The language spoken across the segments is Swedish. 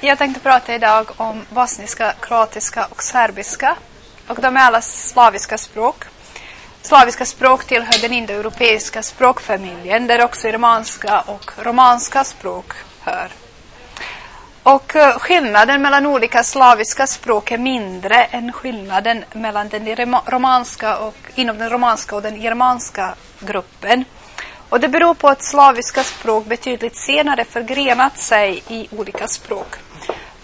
Jag tänkte prata idag om bosniska, kroatiska och serbiska. Och de är alla slaviska språk. Slaviska språk tillhör den indoeuropeiska språkfamiljen där också romanska och romanska språk hör. Och eh, skillnaden mellan olika slaviska språk är mindre än skillnaden mellan den romanska och, inom den romanska och den germanska gruppen. Och det beror på att slaviska språk betydligt senare förgrenat sig i olika språk.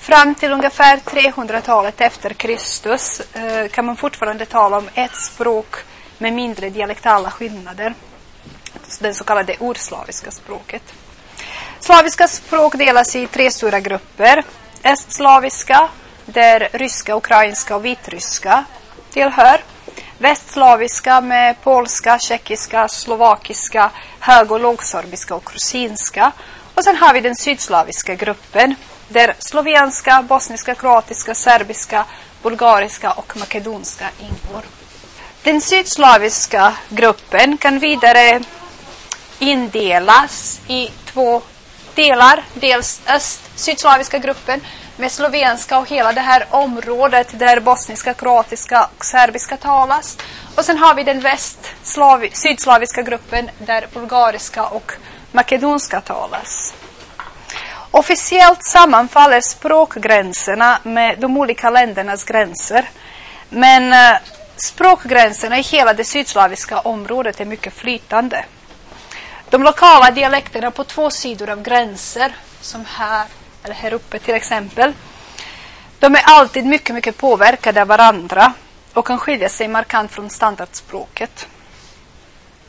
Fram till ungefär 300-talet efter Kristus eh, kan man fortfarande tala om ett språk med mindre dialektala skillnader. Det så kallade urslaviska språket. Slaviska språk delas i tre stora grupper. Estslaviska, där ryska, ukrainska och vitryska tillhör. Västslaviska med polska, tjeckiska, slovakiska, hög och lågsorbiska och krusinska. Och sen har vi den sydslaviska gruppen där slovenska, bosniska, kroatiska, serbiska, bulgariska och makedonska ingår. Den sydslaviska gruppen kan vidare indelas i två delar. Dels öst-sydslaviska gruppen med slovenska och hela det här området där bosniska, kroatiska och serbiska talas. Och sen har vi den väst-sydslaviska gruppen där bulgariska och makedonska talas. Officiellt sammanfaller språkgränserna med de olika ländernas gränser. Men eh, språkgränserna i hela det sydslaviska området är mycket flytande. De lokala dialekterna på två sidor av gränser, som här eller här uppe till exempel, de är alltid mycket, mycket påverkade av varandra och kan skilja sig markant från standardspråket.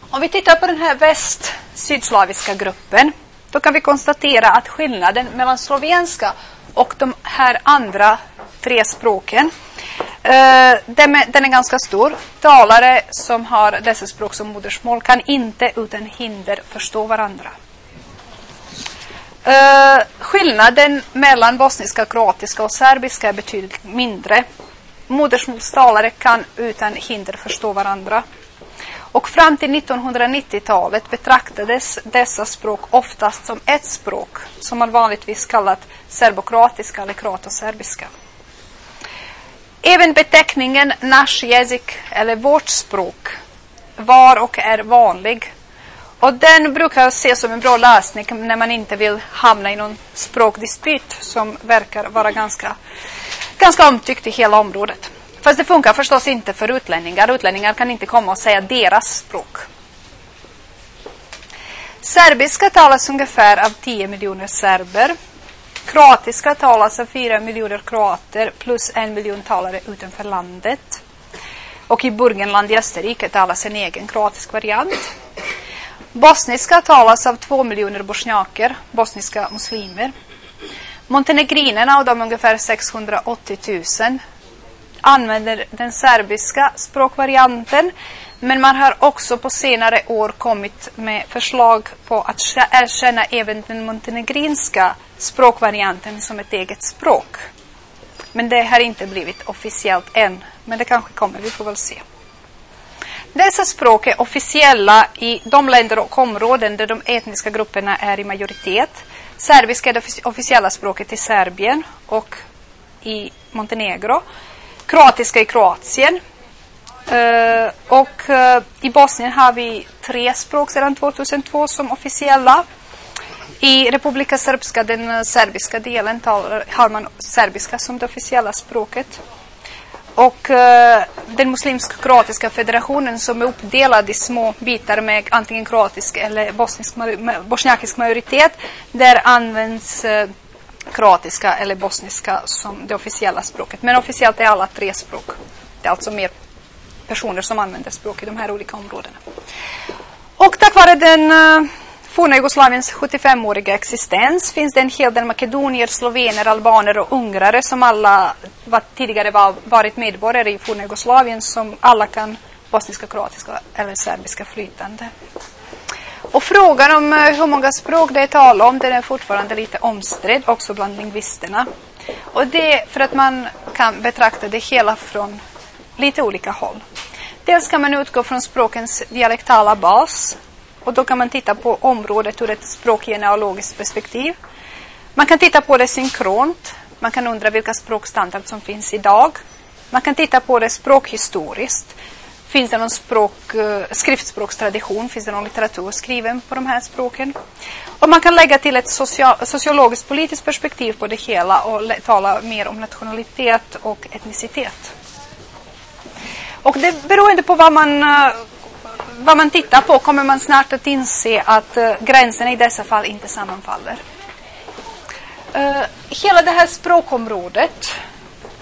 Om vi tittar på den här väst-sydslaviska gruppen då kan vi konstatera att skillnaden mellan slovenska och de här andra tre språken Uh, den, är, den är ganska stor. Talare som har dessa språk som modersmål kan inte utan hinder förstå varandra. Uh, skillnaden mellan bosniska, kroatiska och serbiska är betydligt mindre. Modersmålstalare kan utan hinder förstå varandra. Och fram till 1990-talet betraktades dessa språk oftast som ett språk som man vanligtvis kallat serbokroatiska eller kroatoserbiska. Även beteckningen nash jezik eller vårt språk var och är vanlig. Och den brukar ses som en bra lösning när man inte vill hamna i någon språkdispyt som verkar vara ganska, ganska omtyckt i hela området. Fast det funkar förstås inte för utlänningar. Utlänningar kan inte komma och säga deras språk. Serbiska talas ungefär av 10 miljoner serber. Kroatiska talas av 4 miljoner kroater plus en miljon talare utanför landet. Och i Burgenland i Österrike talas en egen kroatisk variant. Bosniska talas av 2 miljoner bosniaker, bosniska muslimer. Montenegrinerna, och de är ungefär 680 000, använder den serbiska språkvarianten. Men man har också på senare år kommit med förslag på att erkänna även den montenegrinska språkvarianten som ett eget språk. Men det har inte blivit officiellt än. Men det kanske kommer, vi får väl se. Dessa språk är officiella i de länder och områden där de etniska grupperna är i majoritet. Serbiska är det officiella språket i Serbien och i Montenegro. Kroatiska i Kroatien. Uh, och uh, i Bosnien har vi tre språk sedan 2002 som officiella. I Republika Srpska, den eh, serbiska delen, talar, har man serbiska som det officiella språket. Och uh, den muslimsk-kroatiska federationen som är uppdelad i små bitar med antingen kroatisk eller bosnisk, bosniakisk majoritet, där används uh, kroatiska eller bosniska som det officiella språket. Men officiellt är alla tre språk. Det är alltså mer personer som använder språk i de här olika områdena. Och tack vare den uh, forna Jugoslaviens 75-åriga existens finns det en hel del makedonier, slovener, albaner och ungrare som alla var, tidigare var, varit medborgare i forna Jugoslavien som alla kan bosniska, kroatiska eller serbiska flytande. Frågan om eh, hur många språk det är tal om den är fortfarande lite omstridd också bland lingvisterna. Och det är för att man kan betrakta det hela från lite olika håll. Dels kan man utgå från språkens dialektala bas och då kan man titta på området ur ett språkgenealogiskt perspektiv. Man kan titta på det synkront. Man kan undra vilka språkstandarder som finns idag. Man kan titta på det språkhistoriskt. Finns det någon språk, eh, skriftspråkstradition? Finns det någon litteratur skriven på de här språken? Och man kan lägga till ett sociologiskt politiskt perspektiv på det hela och tala mer om nationalitet och etnicitet. Och det beroende på vad man, eh, vad man tittar på kommer man snart att inse att eh, gränserna i dessa fall inte sammanfaller. Hela det här språkområdet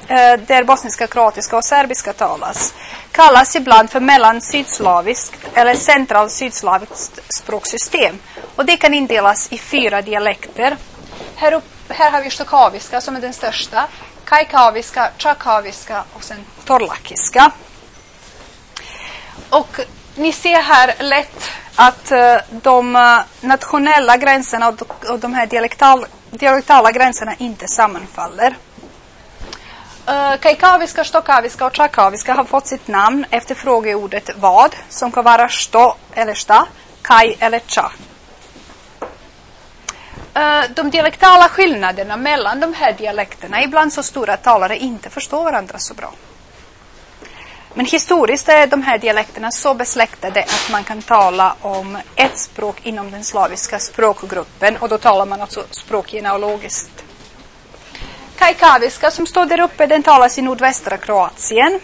Eh, där bosniska, kroatiska och serbiska talas kallas ibland för mellansydslaviskt eller centralsydslaviskt språksystem. Och det kan indelas i fyra dialekter. Här, upp, här har vi stokaviska som är den största, kajkaviska, tjakaviska och sen torlakiska. Och ni ser här lätt att eh, de eh, nationella gränserna och, och de här dialektal, dialektala gränserna inte sammanfaller. Eh, uh, Kajkaviska, stokaviska och tjakaviska har fått sitt namn efter frågeordet vad, som kan vara sto eller sta, kaj eller tja. Eh, de dialektala skillnaderna mellan de här dialekterna är ibland så stora att talare inte förstår varandra så bra. Men historiskt är de här dialekterna så besläktade att man kan tala om ett språk inom den slaviska språkgruppen och då talar man alltså språkgenealogiskt. Kajkaviska som står där uppe den talas i nordvästra Kroatien.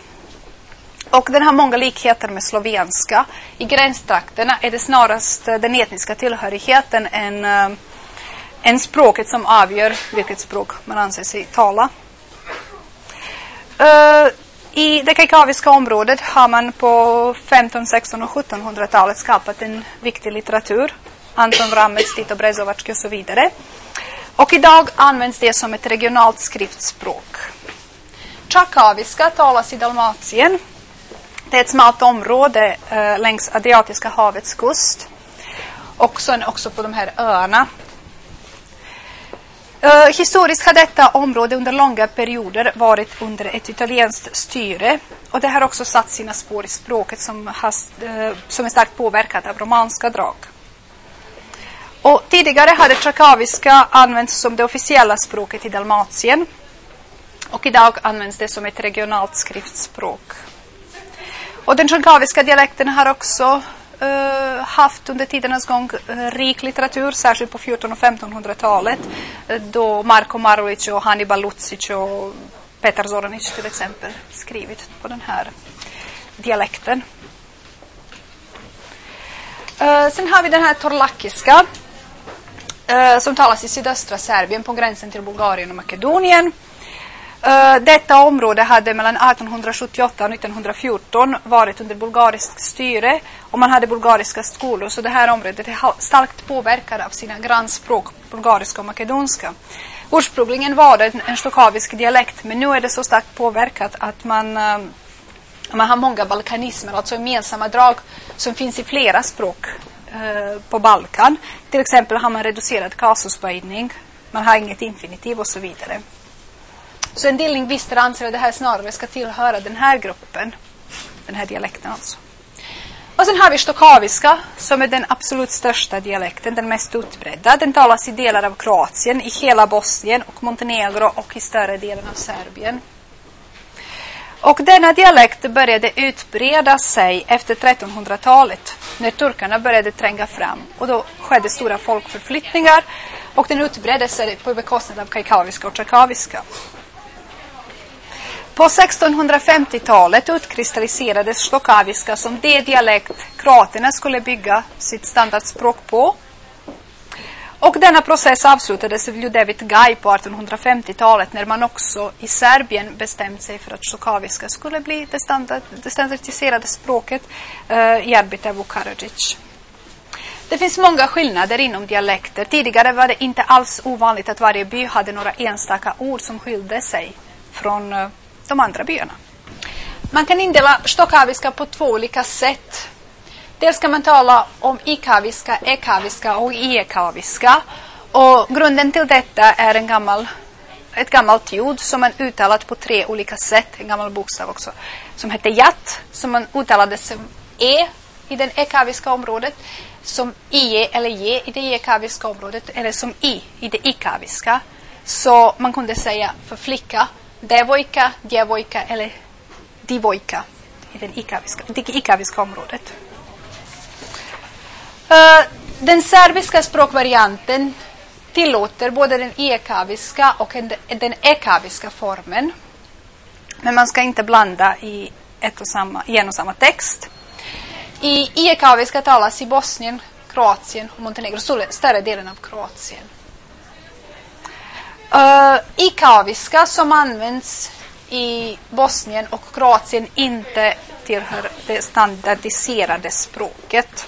Och den har många likheter med slovenska. I gränstrakterna är det snarast eh, den etniska tillhörigheten än, än eh, språket som avgör vilket språk man anser sig tala. Uh, i det kajkaviska området har man på 15, 16 och 1700-talet skapat en viktig litteratur. Anton Vramets, Tito Brezovacki och så vidare. Och idag används det som ett regionalt skriftspråk. Chakaviska talas i Dalmatien. Det är ett smalt område eh, längs Adriatiska havets kust. Och sen också på de här öarna Eh, historiskt har detta område under långa perioder varit under ett italienskt styre och det har också satt sina spår i språket som, has, eh, som är starkt påverkat av romanska drag. Och tidigare hade trakaviska använts som det officiella språket i Dalmatien och idag används det som ett regionalt skriftspråk. Och den trakaviska dialekten har också uh, haft under tidernas gång uh, rik litteratur, särskilt på 1400 och 1500-talet uh, eh, då Marko Marulic och Hannibal Lucic och Petar Zoranic till exempel skrivit på den här dialekten. sen har vi den här torlakiska Eh, som talas i sydöstra Serbien på gränsen till Bulgarien och Makedonien. Eh, detta område hade mellan 1878 och 1914 varit under bulgariskt styre och man hade bulgariska skolor så det här området är starkt påverkat av sina grannspråk, bulgariska och makedonska. Ursprungligen var det en stokavisk dialekt men nu är det så starkt påverkat att man, eh, man har många balkanismer, alltså gemensamma drag som finns i flera språk Eh, på Balkan. Till exempel har man reducerad kasusböjning, man har inget infinitiv och så vidare. Så en del lingvister anser att det här snarare ska tillhöra den här gruppen, den här dialekten alltså. Och sen har vi stokaviska som är den absolut största dialekten, den mest utbredda. Den talas i delar av Kroatien, i hela Bosnien och Montenegro och i större delen av Serbien. Och denna dialekt började utbreda sig efter 1300-talet när turkarna började tränga fram och då skedde stora folkförflyttningar och den utbredde sig på bekostnad av kajkaviska och tjakaviska. På 1650-talet utkristalliserades stokaviska som det dialekt kroaterna skulle bygga sitt standardspråk på. Och denna process avslutades av Ljudevit Gaj på 1850-talet när man också i Serbien bestämt sig för att stokaviska skulle bli det, standard, det standardiserade språket eh, i arbete av Det finns många skillnader inom dialekter. Tidigare var det inte alls ovanligt att varje by hade några enstaka ord som skilde sig från eh, de andra byarna. Man kan indela stockaviska på två olika sätt. Dels kan man tala om ikaviska, ekaviska och iekaviska. Och grunden till detta är en gammal, ett gammalt ljud som man uttalat på tre olika sätt, en gammal bokstav också, som heter jat, som man uttalade som e i det ekaviska området, som IE eller J i det ekaviska området eller som I i det ikaviska. Så man kunde säga för flicka devojka, djevojka eller divojka i den ikaviska, det ikaviska området. Uh, den serbiska språkvarianten tillåter både den ekaviska och den ekaviska formen. Men man ska inte blanda i, ett och samma, i en och samma text. I ekaviska talas i Bosnien, Kroatien och Montenegro, större delen av Kroatien. Uh, ikaviska som används i Bosnien och Kroatien inte tillhör det standardiserade språket.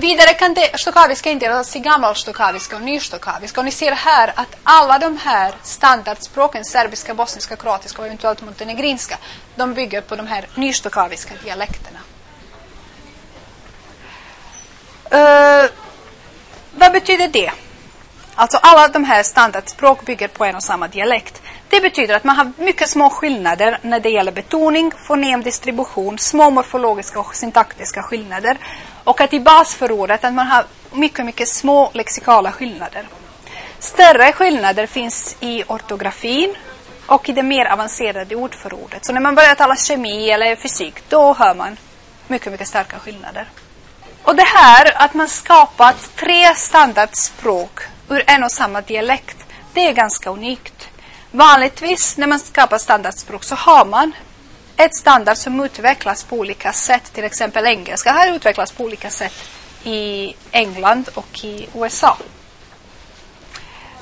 Vidare kan det stokaviska indelas i gammalstokaviska och nystokaviska. Och ni ser här att alla de här standardspråken, serbiska, bosniska, kroatiska och eventuellt montenegrinska, de bygger på de här nystokaviska dialekterna. Uh, vad betyder det? Alltså alla de här standardspråk bygger på en och samma dialekt. Det betyder att man har mycket små skillnader när det gäller betoning, fonemdistribution, små morfologiska och syntaktiska skillnader. Och att i basförordet att man har mycket, mycket små lexikala skillnader. Större skillnader finns i ortografin och i det mer avancerade ordförordet. Så när man börjar tala kemi eller fysik, då hör man mycket, mycket starka skillnader. Och det här att man skapat tre standardspråk ur en och samma dialekt, det är ganska unikt. Vanligtvis när man skapar standardspråk så har man ett standard som utvecklas på olika sätt. Till exempel engelska har utvecklats på olika sätt i England och i USA.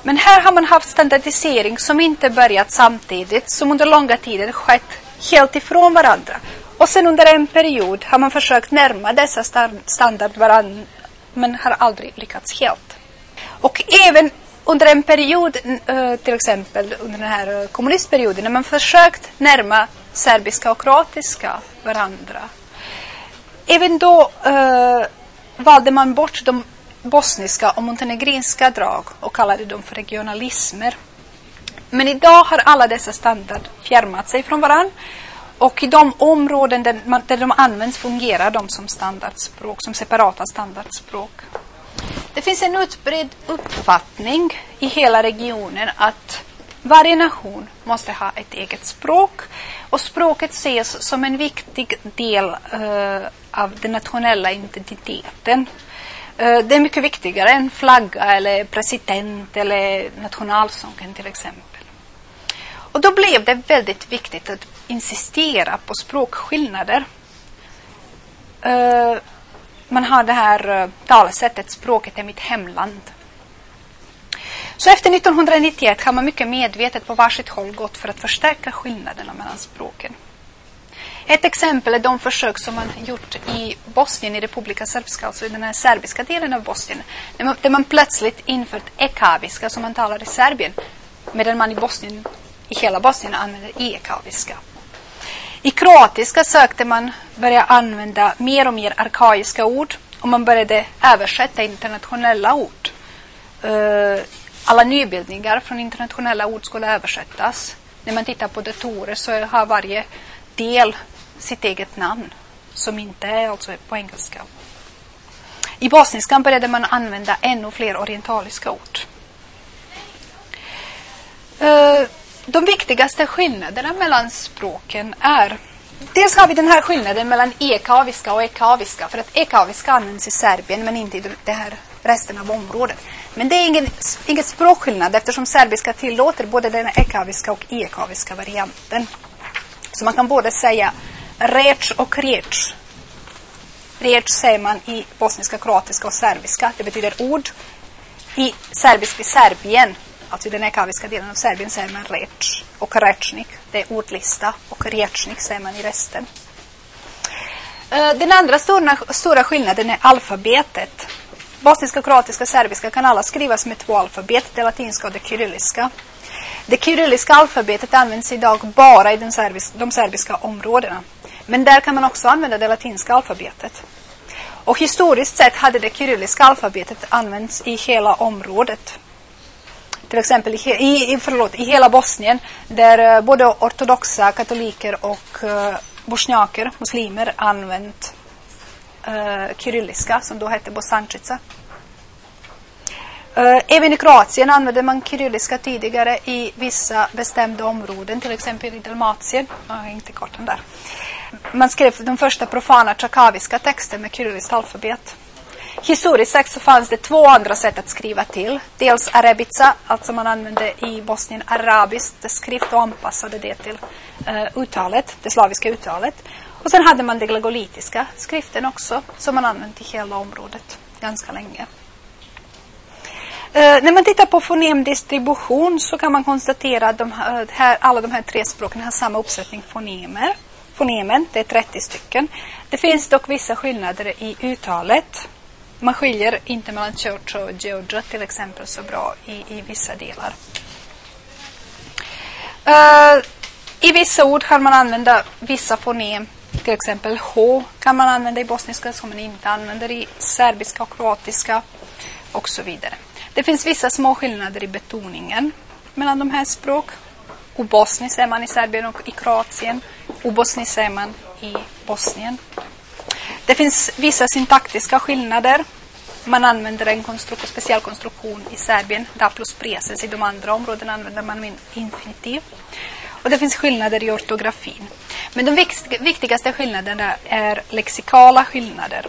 Men här har man haft standardisering som inte börjat samtidigt, som under långa tider skett helt ifrån varandra. Och sen under en period har man försökt närma dessa standard varandra men har aldrig lyckats helt. Och även under en period, till exempel under den här kommunistperioden, när man försökt närma serbiska och kroatiska varandra. Även då eh, valde man bort de bosniska och montenegrinska drag och kallade dem för regionalismer. Men idag har alla dessa standard fjärmat sig från varandra och i de områden där, man, där de används fungerar de som standardspråk, som separata standardspråk. Det finns en utbredd uppfattning i hela regionen att varje nation måste ha ett eget språk och språket ses som en viktig del uh, av den nationella identiteten. Uh, det är mycket viktigare än flagga eller president eller nationalsången till exempel. Och då blev det väldigt viktigt att insistera på språkskillnader. Uh, man har det här eh, talsättet, språket är mitt hemland. Så efter 1991 har man mycket medvetet på varsitt håll gått för att förstärka skillnaderna mellan språken. Ett exempel är de försök som man gjort i Bosnien, i Republika Srpska, alltså i den här serbiska delen av Bosnien, där man, där man plötsligt infört ekaviska som man talar i Serbien, medan man i Bosnien, i hela Bosnien använder ekaviska. I kroatiska sökte man börja använda mer och mer arkaiska ord och man började översätta internationella ord. Eh, alla nybildningar från internationella ord skulle översättas. När man tittar på datorer så har varje del sitt eget namn som inte är alltså på engelska. I bosniskan började man använda ännu fler orientaliska ord. Eh, de viktigaste skillnaderna mellan språken är Dels har vi den här skillnaden mellan ekaviska och ekaviska. För att ekaviska används i Serbien men inte i det här resten av området. Men det är ingen, ingen språkskillnad eftersom serbiska tillåter både den ekaviska och ekaviska varianten. Så man kan både säga rec och rec. Rec säger man i bosniska, kroatiska och serbiska. Det betyder ord. I serbisk i Serbien Alltså i den ekaviska delen av Serbien säger man rec och rečnik, det är ordlista, och rečnik säger man i resten. Eh, den andra stora, stora skillnaden är alfabetet. Bosniska, kroatiska och serbiska kan alla skrivas med två alfabet, det latinska och det kyrilliska. Det kyrilliska alfabetet används idag bara i den serbisk, de serbiska områdena. Men där kan man också använda det latinska alfabetet. Och historiskt sett hade det kyrilliska alfabetet använts i hela området till exempel i, i, förlåt, i hela Bosnien där eh, både ortodoxa katoliker och eh, bosniaker, muslimer, använt uh, kyrilliska som då hette bosančica. Uh, även i Kroatien använde man kyrilliska tidigare i vissa bestämda områden, till exempel i Dalmatien. Jag har inte kartan där. Man skrev de första profana tjakaviska texter med kyrilliskt alfabet. Historiskt sett så fanns det två andra sätt att skriva till. Dels arabica, alltså man använde i Bosnien arabiskt skrift och anpassade det till uh, uttalet, det slaviska uttalet. Och sen hade man den glagolitiska skriften också, som man använde i hela området ganska länge. Uh, när man tittar på fonemdistribution så kan man konstatera att de eh, här, alla de här tre språken har samma uppsättning fonemer. Fonemen, det är 30 stycken. Det finns dock vissa skillnader i uttalet. Man skiljer inte mellan Church och Georgia till exempel så bra i, i vissa delar. Uh, I vissa ord kan man använda vissa fonem. Till exempel H kan man använda i bosniska som man inte använder i serbiska och kroatiska och så vidare. Det finns vissa små skillnader i betoningen mellan de här språk. Obosni säger man i Serbien och i Kroatien. Obosni säger man i Bosnien. Det finns vissa syntaktiska skillnader. Man använder en konstru speciell konstruktion i Serbien, da plus preses. I de andra områdena använder man infinitiv. Och det finns skillnader i ortografin. Men de viktigaste skillnaderna är lexikala skillnader.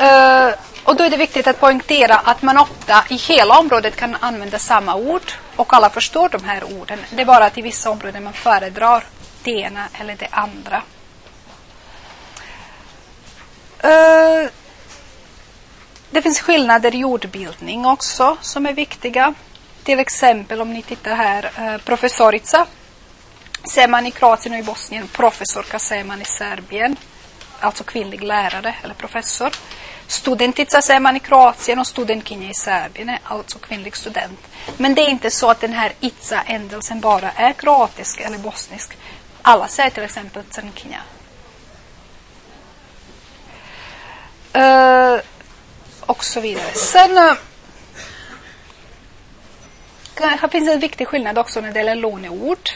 Uh, och då är det viktigt att poängtera att man ofta i hela området kan använda samma ord och alla förstår de här orden. Det är bara att i vissa områden man föredrar det ena eller det andra. Uh, det finns skillnader i jordbildning också som är viktiga. Till exempel om ni tittar här, eh, uh, professorica ser man i Kroatien och i Bosnien. Professorka ser man i Serbien, alltså kvinnlig lärare eller professor. Studentica säger man i Kroatien och studentkinja i Serbien, alltså kvinnlig student. Men det är inte så att den här itza-ändelsen bara är kroatisk eller bosnisk. Alla säger till exempel crnkinja Eh, och så vidare. Sen eh, här finns en viktig skillnad också när det gäller låneord.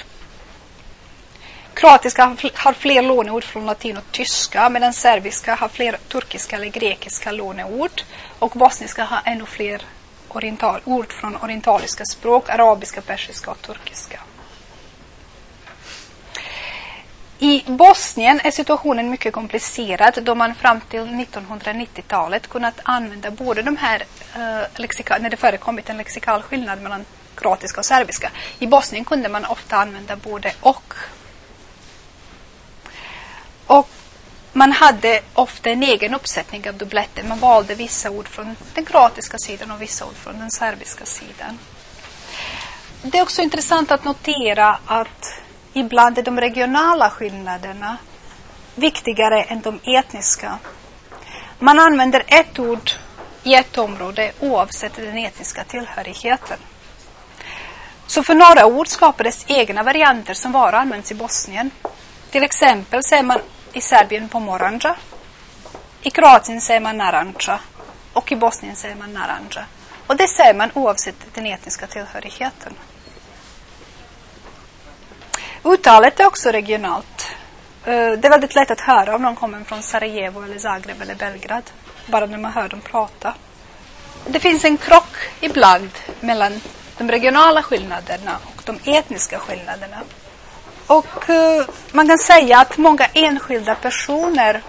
Kroatiska har fler låneord från latin och tyska medan serbiska har fler turkiska eller grekiska låneord. Och bosniska har ännu fler oriental, ord från orientaliska språk, arabiska, persiska och turkiska. I Bosnien är situationen mycket komplicerad då man fram till 1990-talet kunnat använda både de här, uh, lexika, när det förekommit en lexikal skillnad mellan kroatiska och serbiska. I Bosnien kunde man ofta använda både och. Och man hade ofta en egen uppsättning av dubbletter. Man valde vissa ord från den kroatiska sidan och vissa ord från den serbiska sidan. Det är också intressant att notera att ibland är de regionala skillnaderna viktigare än de etniska. Man använder ett ord i ett område oavsett den etniska tillhörigheten. Så för några ord skapades egna varianter som bara används i Bosnien. Till exempel säger man i Serbien pomoranja, i Kroatien säger man naranja och i Bosnien säger man naranja. Och det säger man oavsett den etniska tillhörigheten. Uttalet är också regionalt. Eh, det är väldigt lätt att höra om någon kommer från Sarajevo, eller Zagreb eller Belgrad. Bara när man hör dem prata. Det finns en krock ibland mellan de regionala skillnaderna och de etniska skillnaderna. Och uh, man kan säga att många enskilda personer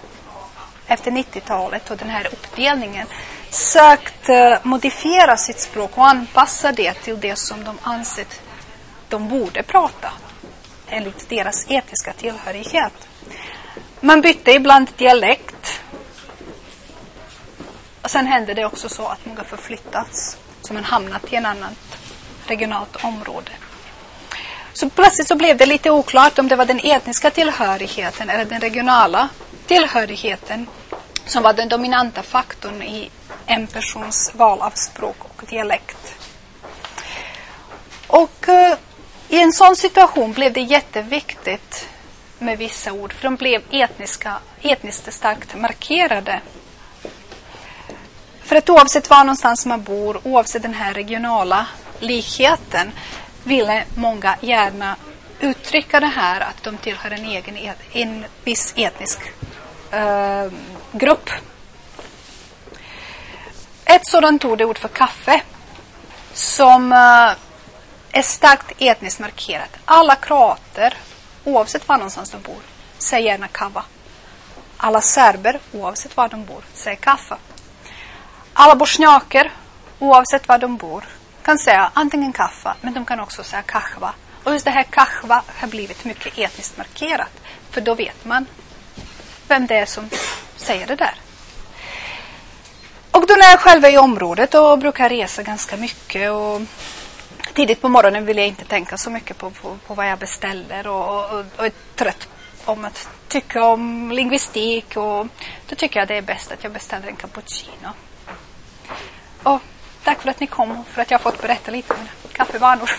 efter 90-talet och den här uppdelningen sökt uh, modifiera sitt språk och anpassa det till det som de ansett de borde prata enligt deras etiska tillhörighet. Man bytte ibland dialekt. Och sen hände det också så att många förflyttats, så man hamnat i en annan regionalt område. Så plötsligt så blev det lite oklart om det var den etniska tillhörigheten eller den regionala tillhörigheten som var den dominanta faktorn i en persons val av språk och dialekt. Och eh, i en sån situation blev det jätteviktigt med vissa ord, för de blev etniska, etniskt starkt markerade. För att oavsett var någonstans man bor, oavsett den här regionala likheten, ville många gärna uttrycka det här att de tillhör en egen en viss etnisk eh, grupp. Ett sådant ord är ord för kaffe som eh, är starkt etniskt markerat. Alla kroater, oavsett var någonstans de bor, säger gärna kava. Alla serber, oavsett var de bor, säger kaffe. Alla bosniaker, oavsett var de bor, kan säga antingen kaffe, men de kan också säga kahva. Och just det här kahva har blivit mycket etniskt markerat. För då vet man vem det är som säger det där. Och då när jag själv är i området och brukar resa ganska mycket och tidigt på morgonen vill jag inte tänka så mycket på, på, på vad jag beställer och, och, och är trött om att tycka om lingvistik och då tycker jag det är bäst att jag beställer en cappuccino. Och tack för att ni kom och för att jag fått berätta lite om mina kaffevanor.